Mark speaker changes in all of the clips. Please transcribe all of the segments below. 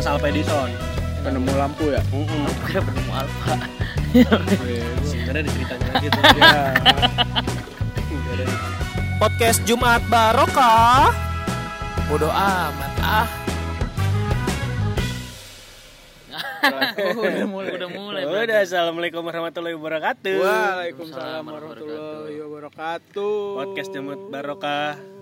Speaker 1: Thomas Alva Edison.
Speaker 2: Penemu lampu ya.
Speaker 1: Heeh.
Speaker 3: Aku kira penemu alfa.
Speaker 1: Sebenarnya ada ceritanya gitu.
Speaker 2: Ya.
Speaker 1: Podcast Jumat Barokah.
Speaker 3: Bodoh amat ah.
Speaker 2: Udah mulai.
Speaker 3: Udah mulai.
Speaker 1: Udah,
Speaker 3: berarti.
Speaker 1: assalamualaikum warahmatullahi wabarakatuh.
Speaker 2: Waalaikumsalam warahmatullahi wabarakatuh.
Speaker 1: Podcast Jumat Barokah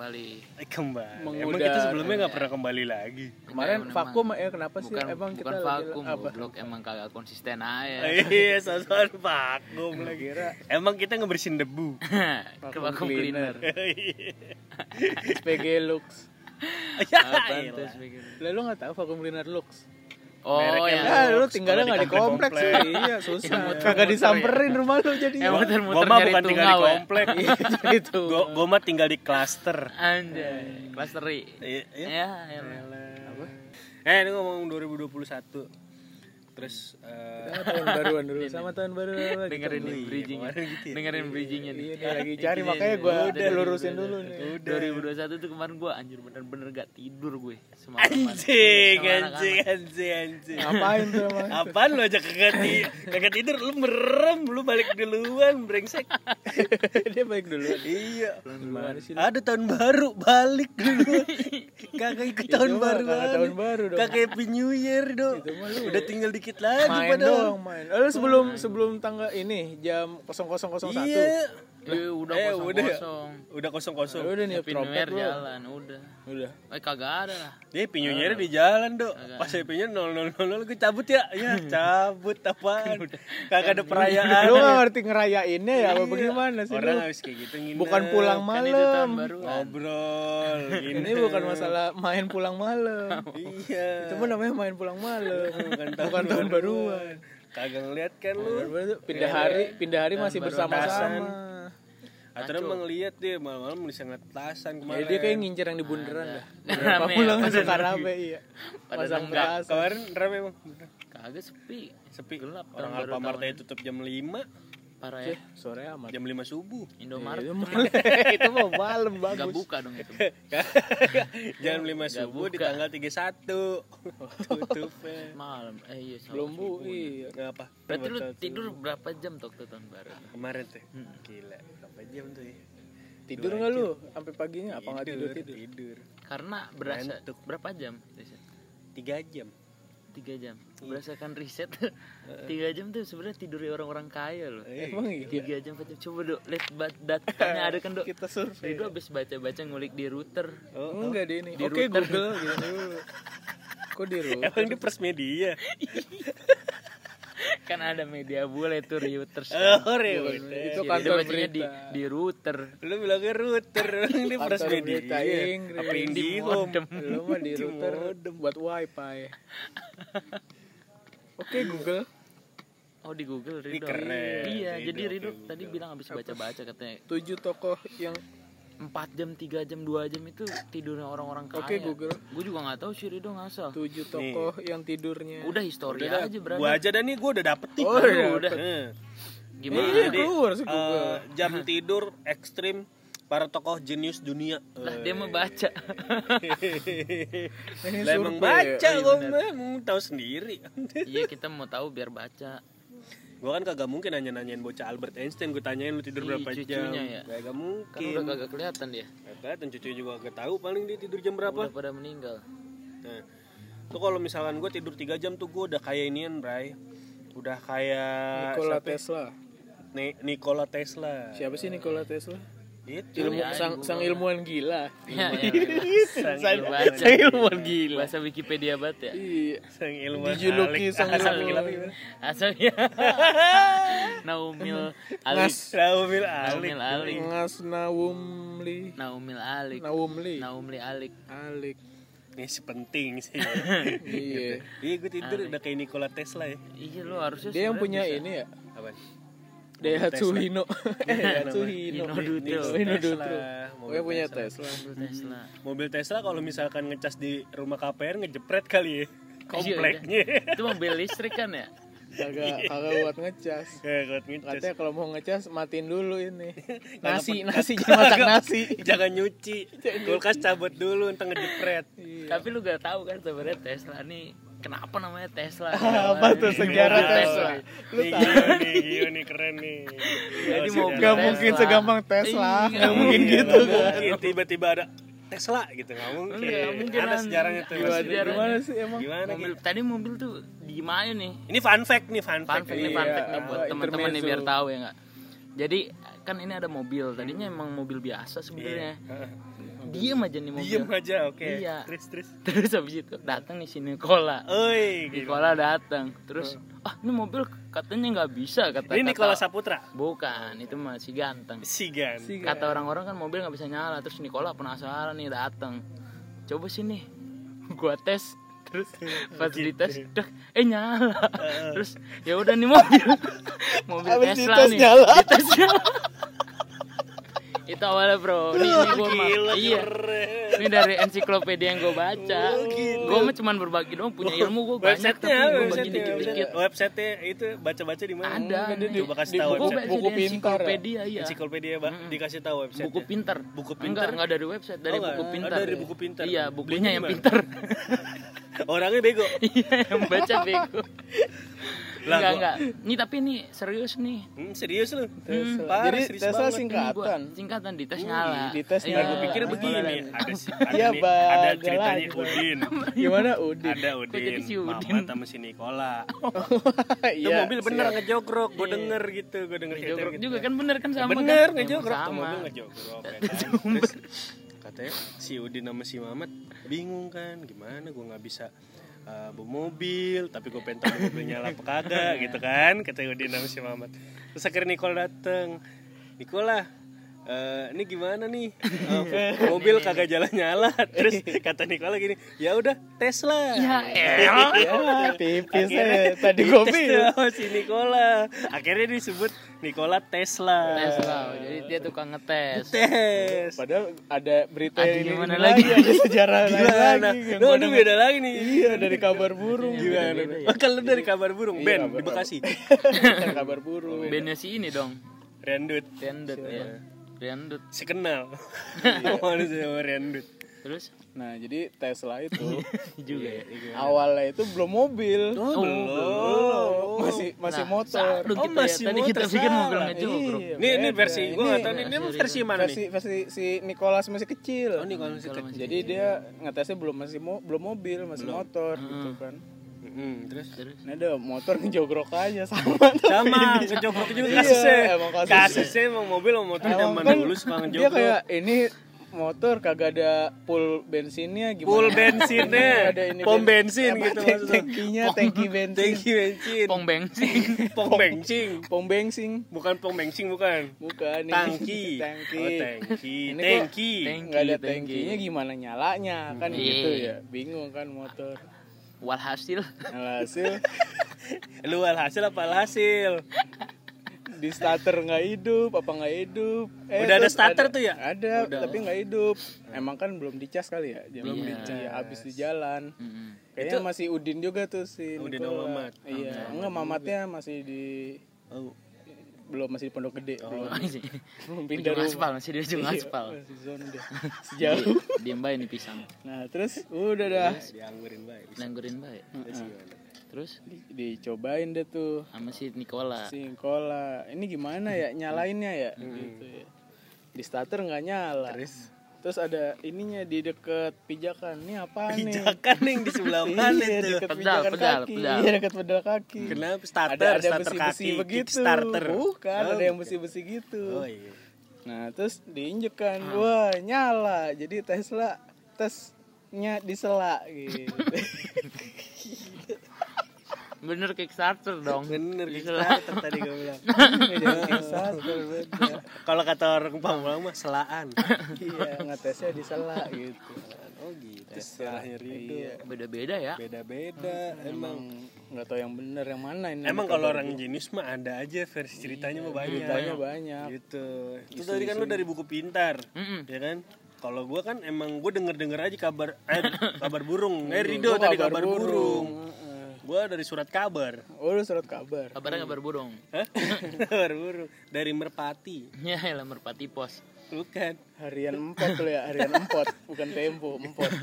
Speaker 3: Kembali.
Speaker 1: Eh, kembali.
Speaker 2: Mengudara.
Speaker 1: Emang kita sebelumnya nggak pernah kembali lagi.
Speaker 2: Kemarin
Speaker 3: Emang-
Speaker 2: vakum ya kenapa sih?
Speaker 3: Bukan,
Speaker 2: Emang kita
Speaker 3: bukan
Speaker 2: lagi-
Speaker 3: vakum,
Speaker 2: apa?
Speaker 3: goblok emang kagak konsisten aja.
Speaker 1: Iya, sosokan vakum lagi.
Speaker 2: Kira
Speaker 1: Emang kita ngebersihin debu.
Speaker 3: Ke vakum cleaner.
Speaker 2: SPG Lux.
Speaker 1: Ya,
Speaker 3: Apaan tuh?
Speaker 2: Lah lu enggak tahu vakum cleaner Lux?
Speaker 3: Oh,
Speaker 1: Mereknya
Speaker 3: yang
Speaker 2: Ya, lu tinggalnya enggak di
Speaker 1: di komplek.
Speaker 2: kompleks sih. Iya, susah.
Speaker 3: Muter-muter
Speaker 2: Kagak
Speaker 3: ya.
Speaker 2: disamperin rumah lu jadi.
Speaker 1: Gua
Speaker 3: muter-muter
Speaker 1: mah
Speaker 3: nyari
Speaker 1: bukan tinggal di
Speaker 3: ya.
Speaker 1: komplek.
Speaker 2: Gitu.
Speaker 1: Gua gua mah tinggal di klaster.
Speaker 3: Anjay, klasteri.
Speaker 1: Iya, iya.
Speaker 3: Ya, ya.
Speaker 2: Apa?
Speaker 1: Eh, ini ngomong 2021. Terus eh
Speaker 2: Sama tahun baruan dulu, sama tahun baru.
Speaker 3: Dengerin
Speaker 1: Iya,
Speaker 3: nih bridgingnya.
Speaker 1: kemarin gitu ya.
Speaker 3: Dengerin bridgingnya nih.
Speaker 2: Iya, lagi cari makanya gua
Speaker 3: Udah,
Speaker 2: lurusin
Speaker 3: udah,
Speaker 2: dulu
Speaker 3: udah.
Speaker 2: nih.
Speaker 3: 2021 tuh kemarin gua anjir bener-bener gak tidur gue semalam.
Speaker 1: anjing, anjing, anjing, anjing.
Speaker 2: Ngapain tuh emang?
Speaker 1: Apaan lu aja kagak tidur, kagak tidur lu merem, lu balik duluan, brengsek.
Speaker 2: Dia baik dulu.
Speaker 1: Iya. Ada tahun baru, balik duluan. Kagak ikut tahun
Speaker 2: mah
Speaker 1: baru.
Speaker 2: kagak tahun baru dong.
Speaker 1: Kagak happy new year dong.
Speaker 2: Itu mah lu.
Speaker 1: Udah tinggal dikit lagi
Speaker 2: Main
Speaker 1: padahal.
Speaker 2: dong, main. Lalu sebelum sebelum tanggal ini jam 0001.
Speaker 1: Iya.
Speaker 3: Eh, udah
Speaker 1: Eh,
Speaker 3: kosong
Speaker 1: udah.
Speaker 3: kosong.
Speaker 1: Udah kosong kosong.
Speaker 2: Udah nih
Speaker 3: Happy New Year jalan, udah.
Speaker 2: Udah.
Speaker 3: Eh kagak ada lah.
Speaker 1: Dia happy new year di jalan dok. Pas happy new nol nol nol nol gue cabut ya. Ya cabut apaan? Kagak ada perayaan.
Speaker 2: Lu gak ngerti ngerayainnya ya apa bagaimana sih
Speaker 1: Orang habis kayak gitu nginep.
Speaker 2: Bukan pulang
Speaker 3: Kan
Speaker 2: malam.
Speaker 3: baru.
Speaker 1: ngobrol.
Speaker 2: Ini bukan masalah main pulang malam.
Speaker 1: Iya.
Speaker 2: Itu mah namanya main pulang malam.
Speaker 1: bukan
Speaker 2: Bukan tahun baruan.
Speaker 1: Kagak ngeliat kan lu.
Speaker 2: Pindah hari, pindah hari masih bersama-sama.
Speaker 1: Atau emang ngeliat dia malam-malam bisa ngetasan
Speaker 2: Ya
Speaker 1: kemarin.
Speaker 2: dia kayak ngincer yang di bundaran dah.
Speaker 3: Rame,
Speaker 2: pulang suka rame iya.
Speaker 3: Pada
Speaker 2: Pasang petasan.
Speaker 1: Kemarin rame emang.
Speaker 3: Kagak sepi.
Speaker 1: Sepi.
Speaker 3: Gelap,
Speaker 1: Orang Alfamart aja tutup jam 5
Speaker 3: Parah ya.
Speaker 2: Sore amat.
Speaker 1: jam 5 subuh.
Speaker 3: Indomaret
Speaker 2: malam, itu mau malam
Speaker 3: gak
Speaker 2: bagus.
Speaker 3: buka dong itu.
Speaker 1: jam 5 subuh di tanggal 31. Tutupnya.
Speaker 3: Malam. Eh iya.
Speaker 2: Belum bu, iya.
Speaker 1: Ngapa?
Speaker 3: Berarti lu tidur berapa jam tuh tahun baru?
Speaker 1: Kemarin tuh. Gila. Berapa jam tuh ya?
Speaker 2: Tidur nggak lu sampai paginya? Apa nggak tidur tidur?
Speaker 1: Tidur.
Speaker 3: Karena berasa
Speaker 1: Ngantuk.
Speaker 3: berapa jam? Riset?
Speaker 1: 3 jam.
Speaker 3: Tiga jam.
Speaker 1: Iya.
Speaker 3: Berdasarkan riset, tiga jam tuh sebenarnya tidurnya orang-orang kaya loh.
Speaker 2: Emang iya.
Speaker 3: Tiga jam, empat jam. Coba dok, lihat bat- datanya ada kan dok.
Speaker 2: Kita survei.
Speaker 3: Rido abis baca-baca ngulik di router.
Speaker 1: Oh,
Speaker 2: Enggak deh ini.
Speaker 3: Di
Speaker 2: Oke
Speaker 3: router.
Speaker 2: Google gitu. Kok di router?
Speaker 1: Emang di pers media.
Speaker 3: Kan ada media bule tuh Reuters.
Speaker 1: Oh, Reuters.
Speaker 2: Itu
Speaker 3: Jadi
Speaker 2: kantor
Speaker 3: bacanya di
Speaker 2: berita.
Speaker 3: di router.
Speaker 1: Lu bilangnya router, di
Speaker 2: Kantor
Speaker 1: media. Apa
Speaker 3: Di modem.
Speaker 2: Lu mah di router buat wifi. Oke Google.
Speaker 3: Oh di Google
Speaker 1: keren.
Speaker 3: Iya, jadi Rido
Speaker 1: oke,
Speaker 3: tadi bilang abis baca-baca katanya
Speaker 2: Tujuh tokoh yang
Speaker 3: 4 jam, 3 jam, 2 jam itu tidurnya orang-orang kaya.
Speaker 2: Oke, Google.
Speaker 3: Gue juga nggak tahu sih Rido ngasal.
Speaker 2: tujuh tokoh yang tidurnya.
Speaker 3: Udah histori
Speaker 1: Udah dah,
Speaker 3: aja berarti.
Speaker 1: Gua aja dah nih, gua udah dapet nih.
Speaker 2: Oh, udah
Speaker 3: udah.
Speaker 1: Eh.
Speaker 3: Gimana?
Speaker 2: Iya,
Speaker 1: Jadi,
Speaker 2: keluar sih
Speaker 1: eh,
Speaker 2: Google.
Speaker 1: jam tidur ekstrim para tokoh jenius dunia.
Speaker 3: Lah dia mau baca.
Speaker 2: Ini
Speaker 1: Lah emang
Speaker 2: ya?
Speaker 1: baca
Speaker 2: iya bener.
Speaker 1: mah, emang tahu sendiri.
Speaker 3: iya kita mau tahu biar baca.
Speaker 1: Gua kan kagak mungkin nanya-nanyain bocah Albert Einstein gua tanyain lu tidur
Speaker 3: Ih,
Speaker 1: berapa jam.
Speaker 3: cucunya ya?
Speaker 1: Kagak
Speaker 3: Kan
Speaker 1: mungkin.
Speaker 3: udah kagak kelihatan dia.
Speaker 1: Kagak dan cucu juga kagak tahu paling dia tidur jam berapa.
Speaker 3: Udah pada meninggal.
Speaker 1: Nah, tuh kalau misalkan gue tidur 3 jam tuh gue udah kayak inian, Bray. Udah kayak
Speaker 2: Nikola
Speaker 1: siapa?
Speaker 2: Tesla.
Speaker 1: Ni- Nikola Tesla.
Speaker 2: Siapa sih Nikola Tesla?
Speaker 1: Itu.
Speaker 2: Ilmu
Speaker 3: ya,
Speaker 2: sang, sang ilmuwan gila.
Speaker 3: Ya, ya.
Speaker 1: Sang,
Speaker 3: Sang baca.
Speaker 2: Sang ilmuwan gila.
Speaker 3: Bahasa Wikipedia banget ya.
Speaker 2: Iya.
Speaker 1: sang ilmuwan
Speaker 2: Dijuluki
Speaker 1: alik.
Speaker 2: sang ilmuwan.
Speaker 1: gila.
Speaker 3: Asalnya Naumil Alik.
Speaker 2: Ngas
Speaker 1: Raumil Alik.
Speaker 3: Naumil Alik.
Speaker 2: Ngas Nawumli.
Speaker 3: Naumil Alik.
Speaker 2: Nawumli.
Speaker 3: Naumli Alik.
Speaker 2: Alik.
Speaker 1: Ini sih penting sih.
Speaker 2: Iya.
Speaker 1: Iya gue tidur udah kayak Nikola Tesla ya.
Speaker 3: Iya lo harusnya
Speaker 2: Dia yang punya
Speaker 3: bisa.
Speaker 2: ini ya.
Speaker 1: Apa?
Speaker 2: Daihatsu Hino. Daihatsu Hino.
Speaker 3: Hino Dutro.
Speaker 2: Yang punya
Speaker 1: Tesla.
Speaker 2: Tesla.
Speaker 3: Mobil Tesla.
Speaker 1: Mobil Tesla kalau misalkan ngecas di rumah KPR ngejepret kali ya. Kompleknya.
Speaker 3: Itu mobil listrik kan ya?
Speaker 2: kagak kagak buat ngecas
Speaker 1: Kayak kuat ngecas.
Speaker 2: katanya kalau mau ngecas matiin dulu ini nasi nasi jangan masak nasi
Speaker 1: Jangan nyuci. Kulkas cabut dulu entar ngejepret.
Speaker 3: Tapi lu gak tahu kan sebenarnya Tesla nih kenapa namanya Tesla?
Speaker 2: apa tuh sejarah Tesla lu
Speaker 1: Nih
Speaker 2: tahu
Speaker 1: Gio nih, Gio nih keren nih.
Speaker 3: Jadi
Speaker 1: Oh,
Speaker 3: mobil
Speaker 2: Gak mungkin segampang Tesla
Speaker 3: Iya,
Speaker 2: Gak mungkin
Speaker 1: Iya,
Speaker 2: gitu kan
Speaker 1: tiba-tiba ada Tesla gitu nggak mungkin.
Speaker 3: Enggak mungkin
Speaker 1: Ada sejarahnya tuh.
Speaker 2: Gimana, sih emang
Speaker 1: Gimana
Speaker 3: mobil
Speaker 1: Gi?
Speaker 3: tadi mobil tuh gimana nih?
Speaker 1: Ini fun fact nih, fun
Speaker 3: Fun
Speaker 1: fact.
Speaker 3: fact nih,
Speaker 2: Iya,
Speaker 3: fun fact nih buat teman-teman nih biar tahu ya nggak. Jadi kan ini ada mobil, tadinya emang mobil biasa sebenarnya. Diem aja nih mobil.
Speaker 1: Diem aja, oke.
Speaker 3: Iya.
Speaker 1: Terus terus.
Speaker 3: Terus habis itu datang nih si Nikola.
Speaker 1: Oi, gitu.
Speaker 3: Nikola datang. Terus ah ini mobil katanya nggak bisa kata
Speaker 1: Ini Nikola Saputra.
Speaker 3: Bukan, itu masih ganteng.
Speaker 1: Sigan.
Speaker 3: Kata orang-orang kan mobil nggak bisa nyala. Terus Nikola penasaran nih datang. Coba sini, gua tes. Terus pas dites, dek, eh nyala. Terus ya udah nih mobil, mobil Tesla
Speaker 2: dites
Speaker 3: nih.
Speaker 2: nyala.
Speaker 3: Dites nyala. Itu awalnya bro. Ini, ini gua mah,
Speaker 1: Gila,
Speaker 3: iya. Ini dari ensiklopedia yang gue baca. Gue mah cuman berbagi doang punya ilmu gue banyak tapi gue bagi
Speaker 1: websitenya,
Speaker 3: dikit-dikit.
Speaker 1: website- websitenya itu baca-baca di mana?
Speaker 3: Ada.
Speaker 1: Coba kasih
Speaker 2: di
Speaker 1: tahu website.
Speaker 3: baca
Speaker 2: buku
Speaker 3: di
Speaker 2: pintar ya?
Speaker 3: ensiklopedia iya.
Speaker 1: Ensiklopedia, dikasih tahu website.
Speaker 3: Buku pintar.
Speaker 1: Buku
Speaker 3: Enggak,
Speaker 1: pintar?
Speaker 3: enggak dari website, dari
Speaker 1: Oh,
Speaker 3: buku
Speaker 1: enggak.
Speaker 3: pintar.
Speaker 1: Oh, dari buku pintar.
Speaker 3: Iya,
Speaker 1: Belinya
Speaker 3: bukunya yang pintar.
Speaker 1: Orangnya bego.
Speaker 3: Iya, yang baca bego.
Speaker 1: Lah,
Speaker 3: Enggak, enggak. Ini tapi ini serius nih.
Speaker 1: Hmm, serius lu? Parah,
Speaker 2: Jadi
Speaker 1: serius
Speaker 3: gua
Speaker 2: singkatan
Speaker 3: singkatan di tes nyala.
Speaker 2: di tes
Speaker 3: Iya,
Speaker 2: nyala.
Speaker 1: gue pikir begini, ada si, ada,
Speaker 2: Iya,
Speaker 1: nih, ada ceritanya. Udin.
Speaker 2: gimana Udin
Speaker 1: Ada
Speaker 3: Kok jadi
Speaker 1: Udin,
Speaker 3: si Udin?
Speaker 1: Mamat sama si Nikola. Itu
Speaker 2: Iya,
Speaker 1: mobil bener ngejogrok, gue denger gitu, gue denger cerita
Speaker 3: Jogrok
Speaker 1: gitu.
Speaker 3: juga kan bener kan sama
Speaker 1: bener
Speaker 3: kan?
Speaker 1: ngejogrok,
Speaker 3: sama.
Speaker 1: mobil ngejogrok. ya kan. Terus katanya si Udin sama si Mamat bingung kan, gimana gue nggak bisa uh, bawa mobil, tapi gue pengen tahu mobil nyala apa kagak gitu kan, kata Udin sama si Mamat. Terus akhirnya Nikola dateng, Nikola, eh, ini gimana nih? Eh, mobil kagak jalan nyala terus kata Nikola gini ya udah Tesla.
Speaker 3: Ya elah.
Speaker 2: ya tipis
Speaker 1: Akhirnya
Speaker 2: ya tadi
Speaker 1: sama si Nikola. Akhirnya disebut Nikola Tesla.
Speaker 3: Tesla. Jadi dia tukang ngetes.
Speaker 1: tes
Speaker 2: padahal ada berita
Speaker 3: Ada
Speaker 2: ini
Speaker 3: gimana lagi?
Speaker 2: ada sejarah
Speaker 1: gimana?
Speaker 2: lagi.
Speaker 1: No,
Speaker 2: gua
Speaker 1: ini beda lagi nih.
Speaker 2: Iya dari kabar burung.
Speaker 1: Gimana?
Speaker 3: Ya.
Speaker 1: oh, kalau lu dari kabar burung.
Speaker 2: Iya,
Speaker 1: Ben
Speaker 2: kabar-
Speaker 1: di Bekasi.
Speaker 2: kabar burung
Speaker 3: Bandnya si ini dong.
Speaker 1: Rendut.
Speaker 3: Rendut ya. Rendut.
Speaker 1: si kenal. Mana sih sama Rendut
Speaker 3: Terus?
Speaker 2: Nah jadi Tesla itu
Speaker 3: juga ya.
Speaker 2: awalnya itu belum mobil.
Speaker 1: Oh,
Speaker 2: belum. masih masih
Speaker 3: Nah,
Speaker 2: motor.
Speaker 1: Oh,
Speaker 3: kita
Speaker 1: masih
Speaker 3: ya. Tadi kita
Speaker 1: motor,
Speaker 3: pikir mobil ngejogrok.
Speaker 2: Iya,
Speaker 1: ini ini versi gue nggak tahu ini,
Speaker 3: versi
Speaker 1: versi mana
Speaker 2: versi
Speaker 1: nih?
Speaker 2: versi si Nicholas masih kecil.
Speaker 1: Oh Nikola masih kecil.
Speaker 3: masih
Speaker 2: jadi dia ngetesnya belum masih mo belum mobil masih motor gitu kan
Speaker 1: Hmm, terus
Speaker 3: Terus
Speaker 2: Nah, ada motor ngejogrok aja sama
Speaker 1: sama ngejogrok juga
Speaker 2: Iya,
Speaker 1: kasusnya
Speaker 2: emang kasusnya.
Speaker 1: kasusnya emang mobil sama motor zaman
Speaker 2: kan
Speaker 1: dulu suka
Speaker 2: dia
Speaker 1: ngejogrok
Speaker 2: kayak ini motor kagak ada full bensinnya gimana?
Speaker 1: full bensinnya
Speaker 2: ada ini
Speaker 1: pom
Speaker 2: ben-
Speaker 1: bensin
Speaker 2: apa,
Speaker 1: gitu
Speaker 2: tank-
Speaker 1: maksudnya
Speaker 2: Tangkinya tangki bensin.
Speaker 1: tangki bensin
Speaker 3: pom bensin.
Speaker 1: pom bensin
Speaker 2: Pom bensin.
Speaker 1: bukan pom bensin bukan
Speaker 2: Bukan ini.
Speaker 1: tangki
Speaker 2: tangki.
Speaker 1: oh tangki
Speaker 2: Ini
Speaker 1: tangki
Speaker 3: Tank.
Speaker 2: Nggak ada
Speaker 3: Tangki,
Speaker 2: tangkinya gimana nyalanya kan
Speaker 3: Iya.
Speaker 2: gitu ya. Bingung kan motor.
Speaker 3: Walhasil.
Speaker 2: Alhasil
Speaker 1: lu alhasil apa alhasil?
Speaker 2: Di starter nggak hidup apa nggak hidup? Eh,
Speaker 1: Udah ada starter tuh ya?
Speaker 2: ada tapi nggak hidup. Emang kan belum dicas kali ya? Belum
Speaker 3: Iya.
Speaker 2: dicas. Ya, habis di jalan.
Speaker 3: Mm-mm.
Speaker 2: kayaknya masih Udin juga tuh si
Speaker 1: Udin
Speaker 2: Nikola.
Speaker 1: sama Mamat.
Speaker 2: iya enggak mamatnya masih di
Speaker 1: oh
Speaker 2: belum masih di pondok gede. Belum.
Speaker 3: Oh, sih.
Speaker 2: belum pindah
Speaker 3: Ujung
Speaker 2: rumah.
Speaker 3: aspal masih di ujung
Speaker 2: Iya,
Speaker 3: aspal.
Speaker 2: masih dia. Sejauh
Speaker 3: Diem bae nih pisang.
Speaker 2: nah terus? Udah dah.
Speaker 1: Dianggurin baik.
Speaker 3: Nanggurin bae.
Speaker 1: Terus?
Speaker 2: Di- dicobain deh tuh.
Speaker 3: Sama si Nikola.
Speaker 2: si Nikola. Ini gimana ya? Nyalainnya ya? Gitu ya. Di starter nggak nyala.
Speaker 1: Terus
Speaker 2: terus ada ininya di deket pijakan. Ini apa nih?
Speaker 1: Pijakan nih di sebelah mana
Speaker 2: iya
Speaker 1: tuh
Speaker 2: deket
Speaker 3: Pedal,
Speaker 2: pijakan
Speaker 3: pedal,
Speaker 2: kaki.
Speaker 3: pedal.
Speaker 2: iya deket pedal kaki.
Speaker 1: Kenapa
Speaker 2: ada
Speaker 1: starter
Speaker 2: ada
Speaker 1: starter
Speaker 2: besi-besi
Speaker 1: kaki
Speaker 2: begitu.
Speaker 1: starter
Speaker 2: bukan
Speaker 1: Oh,
Speaker 2: ada yang besi-besi gitu.
Speaker 1: Oh iya.
Speaker 2: Nah terus diinjek kan
Speaker 1: Ah.
Speaker 2: wah nyala. Jadi Tesla tesnya disela gitu
Speaker 3: Bener Kickstarter dong.
Speaker 1: bener gitu
Speaker 3: Disela.
Speaker 1: starter tadi gue bilang.
Speaker 2: Kickstarter, beda.
Speaker 1: kalau kata orang Pamulang mah selaan.
Speaker 2: Iya ngetesnya disela gitu.
Speaker 1: Oh gitu. Istilahnya Rido
Speaker 2: iya.
Speaker 3: Beda-beda ya.
Speaker 1: beda-beda emang
Speaker 2: emang. nggak tahu yang bener yang mana ini
Speaker 1: emang kalau orang jenis mah ada aja versi ceritanya mah banyak.
Speaker 2: ceritanya banyak.
Speaker 1: Gitu. Itu tadi kan lu dari buku pintar ya kan? Kalau gua kan emang gue denger denger aja kabar eh kabar burung. Eh Rido tadi kabar burung,
Speaker 2: Heeh.
Speaker 1: Gua dari surat kabar.
Speaker 2: Oh lu surat kabar.
Speaker 3: Kabarnya kabar burung.
Speaker 1: Hah? Kabar burung. Dari Merpati.
Speaker 3: Ya elah merpati pos.
Speaker 1: Bukan.
Speaker 2: Harian empot lu ya, harian empot, bukan tempo, empot.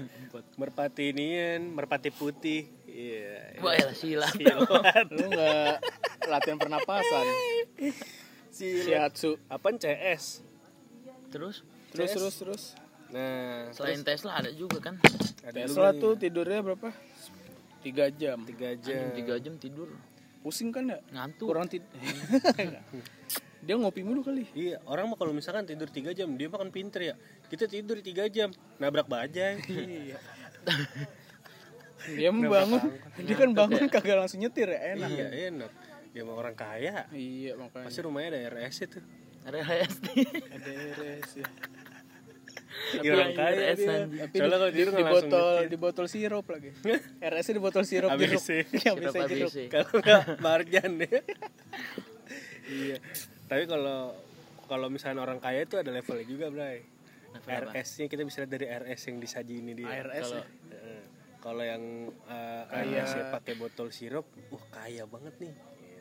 Speaker 1: Merpati inian, merpati putih. Iya.
Speaker 3: Wah elah silat.
Speaker 1: Silat.
Speaker 2: Lu nggak latihan pernapasan.
Speaker 1: Silat.
Speaker 2: Shiatsu.
Speaker 1: Apaan CS?
Speaker 3: Terus
Speaker 2: Terus
Speaker 1: Tes.
Speaker 2: terus terus.
Speaker 1: Nah,
Speaker 3: selain Tesla ada juga kan.
Speaker 1: ada
Speaker 2: Tesla tuh tidurnya berapa? Tiga jam.
Speaker 1: tiga
Speaker 3: Jam
Speaker 1: jam.
Speaker 3: 3 jam tidur.
Speaker 2: Pusing kan ya?
Speaker 3: Ngantuk.
Speaker 2: Kurang tidur. Dia ngopi mulu kali.
Speaker 1: Iya, orang mah kalau misalkan tidur 3 jam, dia makan pinter ya. Kita tidur 3 jam, nabrak bajai.
Speaker 2: Iya. Dia membangun, dia kan bangun kagak langsung nyetir ya, enak.
Speaker 1: iya, enak. Dia mah orang kaya.
Speaker 2: Iya makanya.
Speaker 1: Pasti rumahnya ada RS itu.
Speaker 3: Ada RSD.
Speaker 2: Ada RS ya.
Speaker 1: Iya, orang kaya
Speaker 3: RS
Speaker 1: dia.
Speaker 3: anjing.
Speaker 2: Tapi
Speaker 1: Soalnya kalau
Speaker 2: di,
Speaker 1: tidur
Speaker 2: di botol di botol sirup lagi. RS di botol sirup jeruk. Iya, jeruk.
Speaker 3: ABC.
Speaker 1: Kalau nggak marjan ya. iya. Tapi kalau kalau misalnya orang kaya itu ada levelnya juga, Bray. RS-nya kita bisa lihat dari RS yang disaji ini dia.
Speaker 2: ARS
Speaker 3: Kalau
Speaker 2: ya.
Speaker 1: Heeh. Kalau yang uh, RS-nya pakai botol sirup, wah kaya banget nih.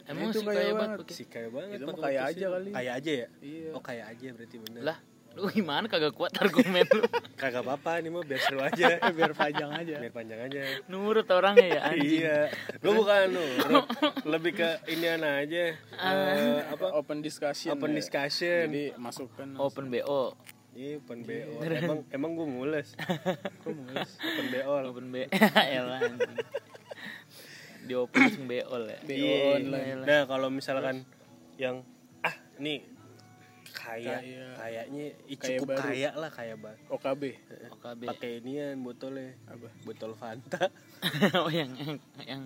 Speaker 3: Emang
Speaker 2: Itu
Speaker 3: sih
Speaker 2: kaya
Speaker 3: kaya
Speaker 2: banget.
Speaker 3: banget.
Speaker 1: Si kaya banget.
Speaker 2: Itu kaya aja kali.
Speaker 1: Kaya aja ya?
Speaker 2: Iya.
Speaker 1: Oh kaya aja berarti bener.
Speaker 3: Lah, lu gimana kagak kuat argumen lu?
Speaker 1: Kagak apa-apa ini mah biar seru aja.
Speaker 2: Biar panjang aja.
Speaker 1: biar panjang aja.
Speaker 3: Nurut orangnya ya anjing.
Speaker 1: Iya, lu bukan lu, lebih ke inian aja, eh, apa
Speaker 2: Open discussion.
Speaker 1: open
Speaker 2: ya.
Speaker 1: discussion.
Speaker 2: Jadi masukkan
Speaker 3: Open BO.
Speaker 1: Iya, open BO. Emang emang gue mules. open BO.
Speaker 3: Open B. Elah anjing. Di open langsung BO ya.
Speaker 2: BO online.
Speaker 1: Nah, kalau misalkan yang ah nih kaya,
Speaker 2: Kaya.
Speaker 1: kayaknya ih,
Speaker 2: Kaya
Speaker 1: cukup
Speaker 2: baru.
Speaker 1: kaya lah kaya banget.
Speaker 2: OKB.
Speaker 3: OKB.
Speaker 1: Pakai inian botolnya,
Speaker 2: Apa?
Speaker 1: botol Fanta
Speaker 3: oh yang yang yang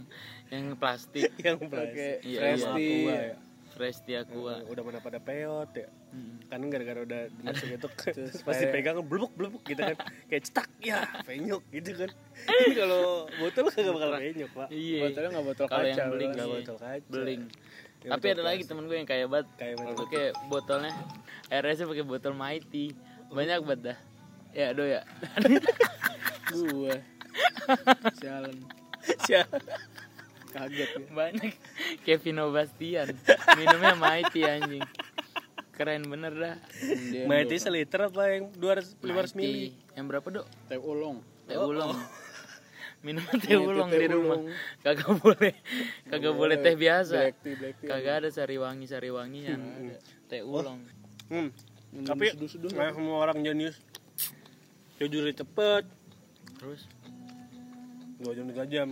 Speaker 3: yang plastik.
Speaker 1: yang
Speaker 2: Pakai
Speaker 1: plastik.
Speaker 3: Iya, iya.
Speaker 2: tea.
Speaker 1: Aqua ya.
Speaker 3: Fresh dia gua.
Speaker 1: udah mana pada peot ya
Speaker 3: Hmm.
Speaker 1: kan gara-gara udah masuk itu
Speaker 2: Terus
Speaker 1: pasti
Speaker 2: kayak-
Speaker 1: pegang blubuk blubuk gitu kan kayak cetak ya penyok gitu kan ini kalau botol kagak bakal penyok pak
Speaker 3: Iya.
Speaker 2: Botolnya nggak botol
Speaker 3: Kalau
Speaker 2: kaca.
Speaker 3: yang beling
Speaker 1: nggak
Speaker 3: iya.
Speaker 1: botol kaca
Speaker 3: Beling.
Speaker 1: Ya,
Speaker 3: Tapi ada lagi temen gue yang kaya banget.
Speaker 1: Kayak banget.
Speaker 3: Pakai botolnya RS pakai botol Mighty. Banyak banget dah. Ya, do ya.
Speaker 2: Gua. Jalan.
Speaker 1: Siapa?
Speaker 2: Kaget ya.
Speaker 3: Banyak. Kevin Bastian. Minumnya Mighty anjing. Keren bener dah.
Speaker 1: Mighty seliter apa yang 200 500 mili.
Speaker 3: Yang berapa, Dok?
Speaker 2: teh ulung.
Speaker 3: Teh
Speaker 1: Oh,
Speaker 3: ulung. Minum teh ulung di rumah.
Speaker 2: ulung.
Speaker 3: Kagak boleh. Kagak boleh teh biasa.
Speaker 2: Black tea, black tea.
Speaker 3: Kagak ada sari wangi sari wangian. Teh ulung.
Speaker 1: hmm.
Speaker 2: Minum
Speaker 1: tapi
Speaker 2: seduh-seduh.
Speaker 1: nah, semua orang jenius jujur cepet
Speaker 3: Terus
Speaker 1: dua jam tiga jam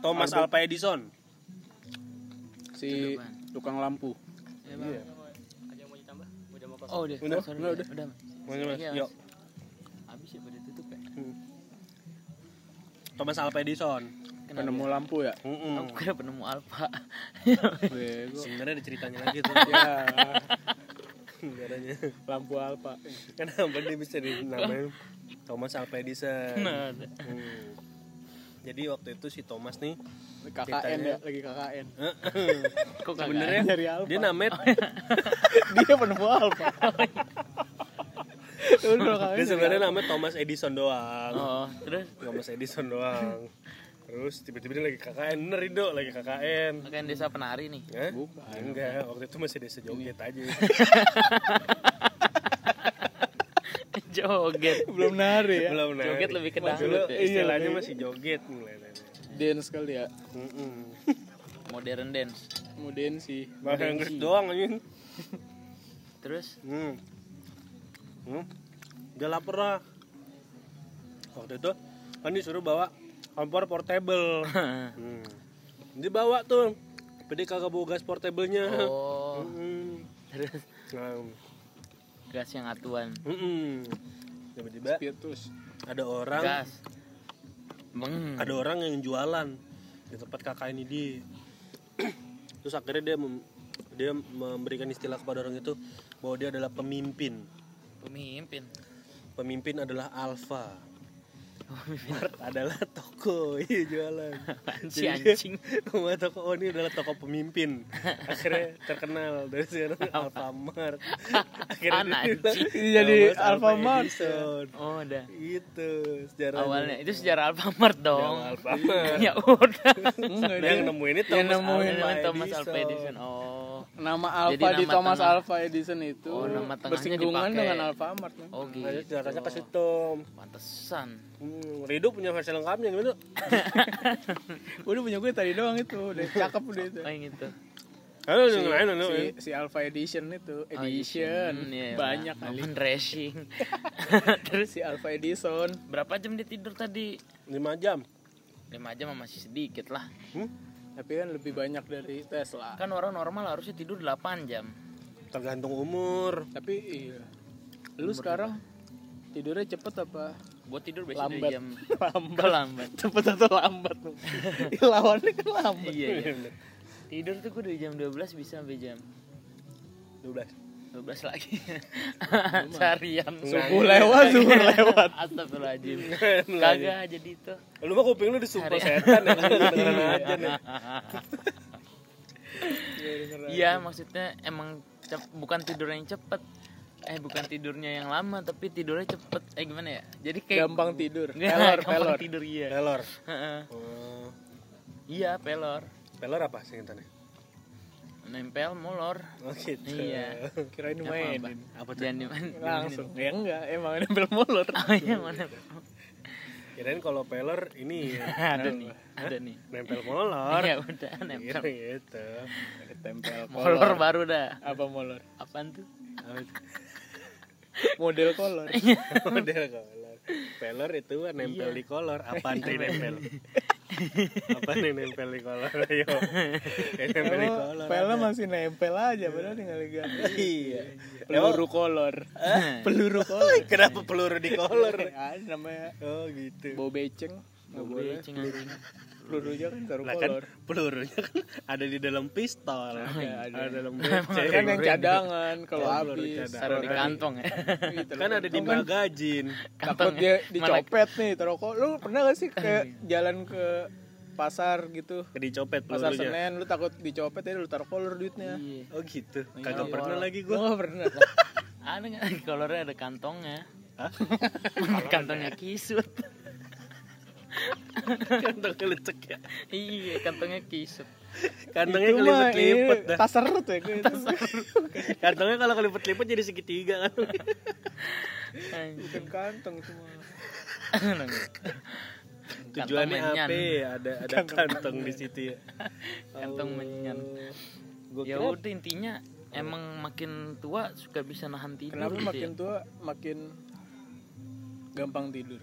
Speaker 1: Thomas
Speaker 2: Albert-
Speaker 1: Alva Edison
Speaker 2: Si tukang lampu.
Speaker 1: Iya.
Speaker 3: Oh, udah.
Speaker 1: Udah,
Speaker 3: sorry,
Speaker 2: udah,
Speaker 3: udah.
Speaker 2: udah.
Speaker 1: Mana, Mas?
Speaker 3: Iya,
Speaker 1: Yuk.
Speaker 3: Habis
Speaker 1: Thomas Alva Edison
Speaker 2: Penemu lampu ya.
Speaker 1: Mm-mm.
Speaker 3: Aku kira penemu alfa.
Speaker 2: Bego.
Speaker 1: sebenarnya ada ceritanya lagi tuh
Speaker 2: Ya,
Speaker 1: Negaranya.
Speaker 2: lampu alpa.
Speaker 1: Kenapa dia bisa dinamain Thomas Alva Edison?
Speaker 3: Nah.
Speaker 1: Hmm. Jadi waktu itu si Thomas nih
Speaker 2: KKN
Speaker 1: Ceritanya.
Speaker 2: ya, lagi KKN.
Speaker 3: Kok
Speaker 1: sebenarnya
Speaker 2: Dari alfa.
Speaker 1: dia namanya
Speaker 2: Dia penemu alpa. KKN.
Speaker 1: dia sebenarnya namanya Thomas Edison doang.
Speaker 3: Oh, terus
Speaker 1: Thomas Edison doang. Terus tiba-tiba dia lagi KKN, bener Rido lagi KKN.
Speaker 3: makan desa penari nih.
Speaker 1: Hah?
Speaker 2: Bukan.
Speaker 1: Enggak, waktu itu masih desa joget aja.
Speaker 3: Joget.
Speaker 2: Belum nari ya.
Speaker 1: Belum nari.
Speaker 3: Joget lebih ke dangdut ya.
Speaker 1: Istilahnya
Speaker 2: Iya,
Speaker 1: masih joget mulai.
Speaker 2: Dance kali ya.
Speaker 3: Modern dance.
Speaker 2: Dance sih.
Speaker 1: Bahasa Inggris doang anjing.
Speaker 3: Terus
Speaker 1: Hmm. Hmm. Dia lapar lah. Waktu itu kan disuruh bawa kompor portable. hmm. Dia bawa tuh. Tapi dia kagak bawa gas portable-nya.
Speaker 3: oh,
Speaker 1: Hmm.
Speaker 3: terus
Speaker 1: Nah,
Speaker 3: gas yang atuan.
Speaker 1: hmm. Tiba-tiba
Speaker 2: Spiritus.
Speaker 1: ada orang
Speaker 3: Gas.
Speaker 1: Ada orang yang jualan di tempat kakak ini dia. Terus akhirnya dia mem- dia memberikan istilah kepada orang itu bahwa dia adalah pemimpin.
Speaker 3: Pemimpin.
Speaker 1: Pemimpin adalah alfa. Mart adalah toko iya jualan
Speaker 3: Si anjing.
Speaker 1: nama toko oh ini adalah toko pemimpin akhirnya terkenal dari sana Alfamart akhirnya dia bilang,
Speaker 2: Jadi jadi
Speaker 1: "Nama
Speaker 2: Alfamart."
Speaker 1: Edison."
Speaker 3: Oh, udah.
Speaker 1: itu sejarahnya
Speaker 3: Awalnya itu sejarah Alfamart dong.
Speaker 1: Yang Alfamart
Speaker 3: ya udah.
Speaker 2: Enggak,
Speaker 1: yang nemuin ini
Speaker 2: yang
Speaker 1: Thomas
Speaker 2: nemuin
Speaker 1: Alva
Speaker 3: Thomas. Alva Edison. Oh.
Speaker 2: Nama
Speaker 3: Jadi
Speaker 2: Alfa di
Speaker 3: nama
Speaker 2: Thomas
Speaker 3: tengah.
Speaker 2: Alva Edison itu
Speaker 3: Oh, nama
Speaker 2: bersinggungan
Speaker 3: dipakai.
Speaker 2: dengan Alfamart. Man.
Speaker 3: Oh gitu.
Speaker 1: Makanya sejarahnya ke situ.
Speaker 3: Pantesan.
Speaker 1: Hmm, Rido punya versi lengkapnya gimana?
Speaker 2: Udah punya gue tadi doang itu, udah cakep udah itu.
Speaker 3: Oh yang itu.
Speaker 1: Halo,
Speaker 2: Si, si, si Alpha Edition itu,
Speaker 3: Oh,
Speaker 2: Edition,
Speaker 3: iya,
Speaker 2: banyak kali.
Speaker 3: Racing.
Speaker 2: Terus si Alpha Edison,
Speaker 3: Berapa jam dia tidur tadi?
Speaker 1: 5 jam.
Speaker 3: 5 jam masih sedikit lah.
Speaker 1: Hmm?
Speaker 2: Tapi kan lebih banyak dari Tesla.
Speaker 3: Kan orang normal harusnya tidur 8 jam.
Speaker 1: Tergantung umur.
Speaker 2: Tapi iya, lu sekarang tidurnya cepet apa
Speaker 3: Gua tidur biasanya
Speaker 2: lambat?
Speaker 3: jam
Speaker 2: lambat.
Speaker 3: lambat.
Speaker 2: Cepet atau lambat? Lawannya kan lambat.
Speaker 3: Iya, iya. Tidur tuh gue dari jam 12 bisa sampai jam
Speaker 1: 12.
Speaker 3: 12 lagi. Seharian.
Speaker 2: Subuh lewat, zuhur lewat.
Speaker 3: Astagfirullahaladzim.
Speaker 1: Kagak.
Speaker 3: Jadi itu.
Speaker 1: Lu mah kuping lu disumpah setan ya. Dengeran aja nih.
Speaker 3: Iya, maksudnya emang cep- bukan tidur yang cepet. Eh, bukan tidurnya yang lama, tapi tidurnya cepet. Eh, gimana ya? Jadi kayak
Speaker 2: Gampang tidur. Pelor,
Speaker 3: gampang
Speaker 2: pelor.
Speaker 3: tidur iya.
Speaker 1: Pelor.
Speaker 3: Heeh.
Speaker 1: Oh.
Speaker 3: Iya, pelor.
Speaker 1: Pelor apa singkatannya?
Speaker 3: Nempel molor.
Speaker 1: Oh gitu.
Speaker 3: Iya.
Speaker 2: Kirain
Speaker 3: Apa,
Speaker 2: mainin.
Speaker 1: Apa tuh?
Speaker 3: Jangan dimain.
Speaker 2: Langsung. Ya enggak, emang nempel molor.
Speaker 3: Oh iya, mana?
Speaker 1: Kirain kalau pelor ini
Speaker 3: ada nih, ada nih.
Speaker 1: nempel molor.
Speaker 3: Ya udah,
Speaker 1: Iya
Speaker 3: nempel.
Speaker 1: gitu.
Speaker 2: Tempel
Speaker 3: Molor baru dah.
Speaker 2: Apa molor?
Speaker 3: Apaan tuh?
Speaker 2: Model kolor.
Speaker 1: Model kolor. Pelor itu nempel
Speaker 3: Iya.
Speaker 1: di kolor. Apaan tuh nempel? Apa nih nempel di kolor? Ayo. Nempel di kolor.
Speaker 2: Pelnya masih nempel aja, padahal tinggal ganti.
Speaker 1: Iya.
Speaker 2: Peluru kolor. Peluru kolor.
Speaker 1: Kenapa peluru di kolor?
Speaker 2: Ada namanya
Speaker 1: Oh gitu.
Speaker 2: bau beceng. Nggak boleh.
Speaker 3: Anjing.
Speaker 2: Pelurunya kan taruh
Speaker 1: kan
Speaker 2: kolor.
Speaker 1: pelurunya kan ada di dalam pistol.
Speaker 2: iya.
Speaker 1: Ada dalam
Speaker 2: Kan
Speaker 1: beceng.
Speaker 2: yang cadangan kalau
Speaker 1: Oh, peluru
Speaker 2: habis.
Speaker 3: Taruh di kantong ya.
Speaker 2: Gitu
Speaker 1: Kan ada di
Speaker 2: Kan
Speaker 1: bagajin.
Speaker 2: Takut
Speaker 3: Kantong
Speaker 2: dia
Speaker 3: ya.
Speaker 2: dicopet nih taruh kolor. Lu pernah gak sih kayak jalan ke pasar gitu?
Speaker 1: Dicopet
Speaker 2: Pasar
Speaker 1: pelurunya.
Speaker 2: Senen lu takut dicopet ya lu taruh kolor duitnya.
Speaker 3: Iya.
Speaker 1: Oh gitu.
Speaker 2: Iya,
Speaker 1: Kagak pernah
Speaker 2: kolor.
Speaker 1: lagi
Speaker 2: Gua nggak pernah.
Speaker 3: Ada nggak kolornya ada kantongnya?
Speaker 1: Hah?
Speaker 3: kantongnya kisut.
Speaker 1: Kantongnya lecek ya.
Speaker 3: iya, kantongnya kisut.
Speaker 1: Kantongnya kelipet-lipet
Speaker 2: ini
Speaker 1: dah.
Speaker 2: tas serut ya gue.
Speaker 1: Kantongnya kalau kelipet-lipet jadi segitiga kan.
Speaker 2: Bukan kantong itu mah.
Speaker 1: Tujuannya
Speaker 3: menyan.
Speaker 1: apa? Ada ada kantong di situ ya.
Speaker 3: Kantong menyan.
Speaker 1: Gue
Speaker 3: Ya udah intinya emang makin tua suka bisa nahan tidur
Speaker 2: Kenapa
Speaker 3: gitu
Speaker 2: makin
Speaker 3: ya.
Speaker 2: tua makin gampang tidur?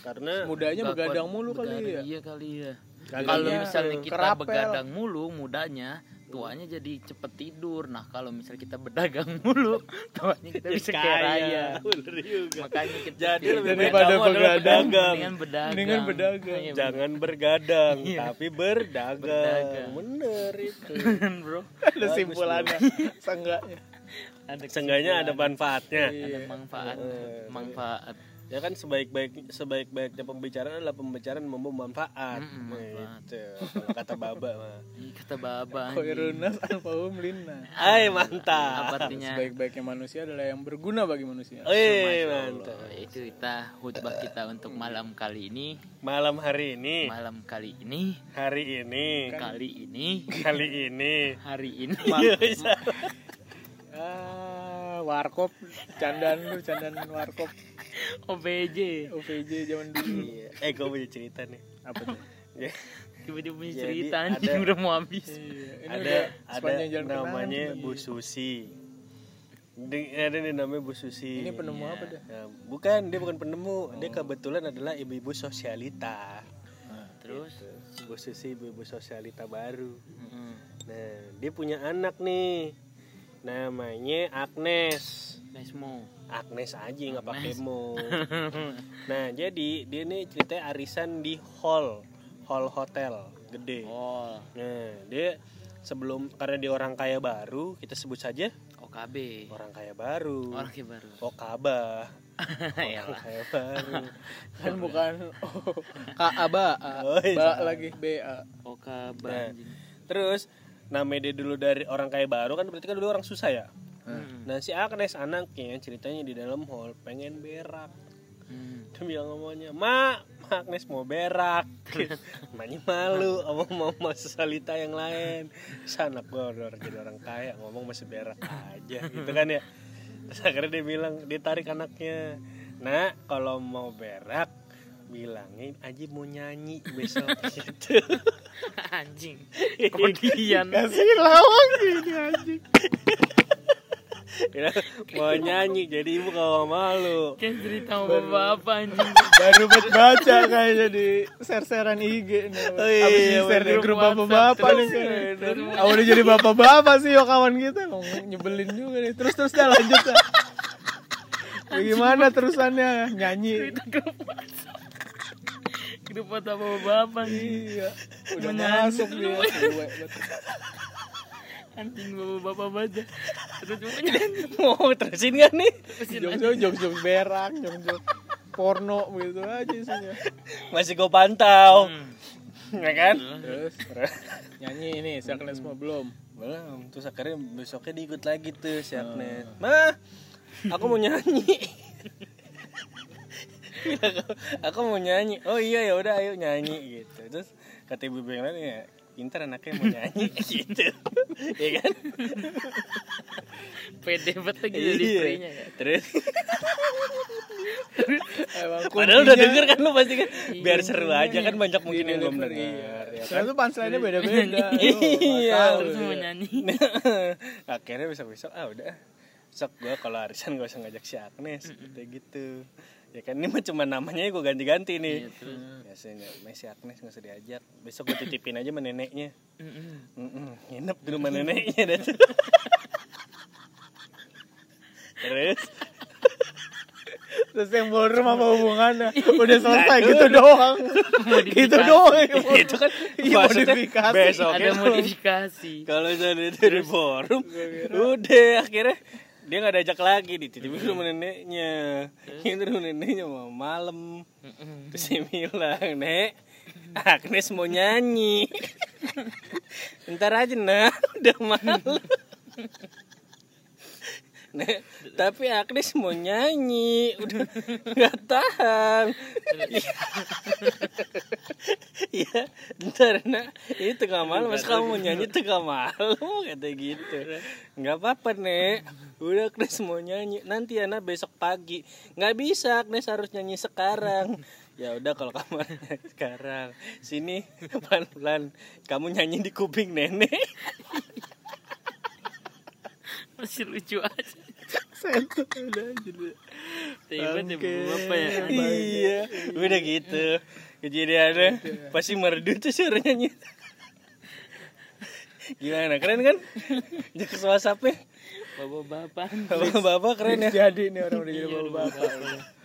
Speaker 1: Karena
Speaker 2: Mudanya begadang mulu kali
Speaker 3: begadang.
Speaker 2: ya.
Speaker 3: Iya kali ya. Kalau
Speaker 2: iya.
Speaker 3: misalnya kita
Speaker 2: Kerapel.
Speaker 3: begadang mulu mudanya, tuanya jadi cepet tidur. Nah, kalau misalnya kita berdagang mulu, tuanya kita bisa raya.
Speaker 1: Juga.
Speaker 3: Makanya kita
Speaker 1: Jadi lebih
Speaker 2: Daripada
Speaker 1: adalah
Speaker 2: begadang.
Speaker 3: mendingan berdagang.
Speaker 2: Mendingan berdagang.
Speaker 3: Iya,
Speaker 1: Jangan bergadang,
Speaker 3: Iya.
Speaker 1: tapi berdagang.
Speaker 3: Berdagang.
Speaker 1: Bener itu.
Speaker 3: Bro.
Speaker 2: Ada simpulannya. Seenggaknya.
Speaker 3: Ada
Speaker 1: Seenggaknya ada manfaatnya.
Speaker 3: ada manfaat.
Speaker 1: Eh,
Speaker 3: Manfaat.
Speaker 1: Ya kan sebaik-baik sebaik-baiknya pembicaraan adalah pembicaraan yang membawa manfaat. Itu. Kalau kata Baba mah.
Speaker 3: Kata baba.
Speaker 2: Koirunas alfahum lina.
Speaker 1: Hai
Speaker 3: Apa
Speaker 1: mantap.
Speaker 3: artinya?
Speaker 2: Sebaik-baiknya manusia adalah yang berguna bagi manusia.
Speaker 1: Eh mantap.
Speaker 3: Itu kita khutbah kita untuk malam kali ini.
Speaker 1: Malam hari ini,
Speaker 3: Malam kali ini,
Speaker 1: hari ini,
Speaker 3: kali ini,
Speaker 1: kali ini.
Speaker 3: hari ini.
Speaker 1: Iya, bisa.
Speaker 2: Ah, warkop, candaan lu, candaan warkop,
Speaker 3: OBJ.
Speaker 2: OVJ zaman dulu.
Speaker 1: Iya. Eh gue punya cerita nih.
Speaker 2: Apa tuh?
Speaker 1: Ya,
Speaker 3: Tiba-tiba punya
Speaker 1: Jadi
Speaker 3: cerita
Speaker 1: ada-
Speaker 3: anjing udah mau habis.
Speaker 2: Iya, ini
Speaker 1: ada ada namanya
Speaker 2: Kenangan.
Speaker 1: Bu Susi. Di- ada nih namanya Bu Susi.
Speaker 2: Ini penemu
Speaker 3: Iya.
Speaker 2: apa dah?
Speaker 1: Nah, bukan dia bukan penemu, dia kebetulan adalah ibu-ibu sosialita.
Speaker 3: Terus
Speaker 1: Bu Susi ibu-ibu sosialita baru. Nah, dia punya anak nih. Namanya Agnes.
Speaker 3: Nesmo.
Speaker 1: Agnes aja nggak pakai
Speaker 3: Agnes.
Speaker 1: mo. Nah, jadi dia nih ceritanya arisan di hall, hall hotel gede.
Speaker 3: Oh,
Speaker 1: Nah, dia sebelum karena dia orang kaya baru, kita sebut saja
Speaker 3: OKB.
Speaker 1: orang kaya baru.
Speaker 3: Orang kayak baru.
Speaker 1: Okabah.
Speaker 3: ya
Speaker 1: Orang kaya baru.
Speaker 2: kan bukan oh, KA ba
Speaker 1: Oh, iya,
Speaker 2: ba
Speaker 1: salah.
Speaker 2: lagi BA
Speaker 3: kabar
Speaker 1: Nah, terus namanya dia dulu dari orang kaya baru kan berarti kan dulu orang susah ya. Nah si Agnes anaknya ceritanya di dalam hall pengen berak.
Speaker 3: Hmm.
Speaker 1: Dia bilang ngomongnya, Ma, Ma Agnes mau berak. Maknya malu, ngomong mau masuk salita yang lain. Sana gue udah orang jadi orang kaya, ngomong masih berak aja, gitu kan ya. Terus akhirnya dia bilang, dia tarik anaknya. Nah, kalau mau berak, bilangin aja mau nyanyi besok gitu.
Speaker 3: anjing kemudian
Speaker 2: kasih lawang gini anjing
Speaker 1: mau nyanyi, jadi ibu kalau malu.
Speaker 3: kan cerita sama bapak anjing.
Speaker 2: Baru buat baca kayaknya di share-sharean IG nih.
Speaker 1: Oh iya,
Speaker 2: abis di share di grup bapak-bapak nih kan udah jadi bapak-bapak sih yo kawan kita. Nyebelin juga nih. Terus terus dah lanjut dah. Bagaimana terusannya? Nyanyi.
Speaker 3: Grup WhatsApp. Sama bapak anjing
Speaker 2: iya udah masuk dia.
Speaker 3: Anjing bapak bapak baca terus mau nyanyi
Speaker 1: Mau terusin gak nih?
Speaker 2: jokes jokes jokes berak jokes jokes porno gitu aja isinya
Speaker 1: Masih gue pantau.
Speaker 3: Hmm.
Speaker 1: Ya kan?
Speaker 2: terus nyanyi ini Saknes mah belum
Speaker 1: Belum, terus akhirnya besoknya diikut lagi tuh si Agnes. Ma, aku mau nyanyi. Aku mau nyanyi. Oh iya ya udah ayo nyanyi gitu. Terus kata ibu yang lain ya, pintar anaknya mau nyanyi gitu. ya kan?
Speaker 3: pede banget lagi jadi
Speaker 1: Iya.
Speaker 3: spraynya ya
Speaker 1: Terus
Speaker 2: emang
Speaker 1: padahal udah denger kan lu pasti kan
Speaker 3: Iya,
Speaker 1: biar seru aja kan banyak mungkin yang belum denger. Ya kan?
Speaker 2: Soalnya tuh punchline-nya beda-beda.
Speaker 1: Iya.
Speaker 3: terus mau nyanyi
Speaker 1: akhirnya besok besok ah udah besok gue kalau arisan gak usah ngajak si Agnes gitu gitu ya kan ini mah cuma namanya gue ganti-ganti nih.
Speaker 3: Iya, terus.
Speaker 1: biasanya si Agnes nggak usah diajak besok gue titipin aja sama neneknya. Nginep di rumah neneknya dah terus?
Speaker 2: Terus yang ballroom apa hubungannya? Udah selesai gitu doang. gitu doang.
Speaker 1: itu kan
Speaker 2: Iya,
Speaker 1: maksudnya
Speaker 2: modifikasi.
Speaker 1: besok
Speaker 3: ada modifikasi.
Speaker 1: Kalau jadi dari forum udah akhirnya dia nggak diajak lagi dititipin ke rumah neneknya. Ini rumah neneknya mau malam terus dia bilang nek Agnes mau nyanyi. Ntar aja nah udah malam Nek, tapi Agnes mau nyanyi, udah nggak tahan. Iya, ntar nak, ini tengah malam, mas kamu mau nyanyi tengah malam, kata gitu. Nggak apa-apa nek, udah Agnes mau nyanyi, nanti ya nak besok pagi. Nggak bisa, Agnes harus nyanyi sekarang. Ya udah kalau kamu sekarang, sini pelan-pelan, kamu nyanyi di kuping nenek.
Speaker 3: Masih lucu aja.
Speaker 2: Sentuh udah jadi.
Speaker 3: tiba-tiba bapak ya?
Speaker 1: Iya. Udah gitu. Kejadiannya pasti merdu tuh suara nyanyi gimana? Keren kan? Jokes whatsappnya
Speaker 3: bapak-bapak.
Speaker 1: Bapak-bapak keren ya?
Speaker 2: Jadi nih orang udah jadi bapak-bapak.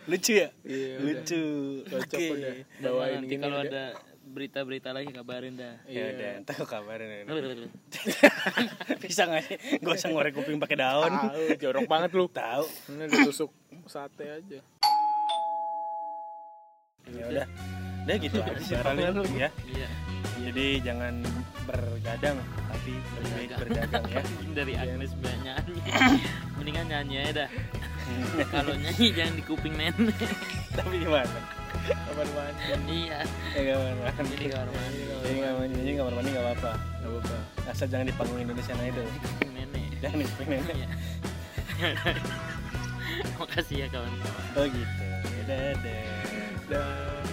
Speaker 1: lucu ya?
Speaker 2: Iya,
Speaker 1: lucu.
Speaker 2: Cocok
Speaker 1: oke.
Speaker 2: udah. Bawain
Speaker 3: nanti kalau ada berita-berita lagi kabarin dah.
Speaker 1: Ya udah ntar aku kabarin ya. Bisa nggak sih? Gak usah ngorek kuping pakai daun.
Speaker 2: Tahu, jorok banget lu.
Speaker 1: tahu.
Speaker 2: Ini ditusuk sate aja.
Speaker 1: ya udah. Udah gitu aja sih paling ya.
Speaker 3: Iya.
Speaker 1: Jadi jangan bergadang tapi lebih baik berdagang ya.
Speaker 3: Dari Agnes banyak nyanyi. Mendingan nyanyi aja dah. Kalau nyanyi jangan di kuping nenek
Speaker 1: tapi gimana
Speaker 2: Kapan mandi?
Speaker 3: iya.
Speaker 1: Ya kamar mandi
Speaker 3: jadi kamar mandi
Speaker 1: jadi kamar mandi jadi kamar mandi nggak apa-apa.
Speaker 2: Gak apa-apa.
Speaker 1: asal jangan di panggung Indonesian Idol
Speaker 3: nenek.
Speaker 1: Jangan di kuping nenek.
Speaker 3: Iya. makasih ya kawan-kawan.
Speaker 1: Oh gitu. Dadah.
Speaker 2: Dan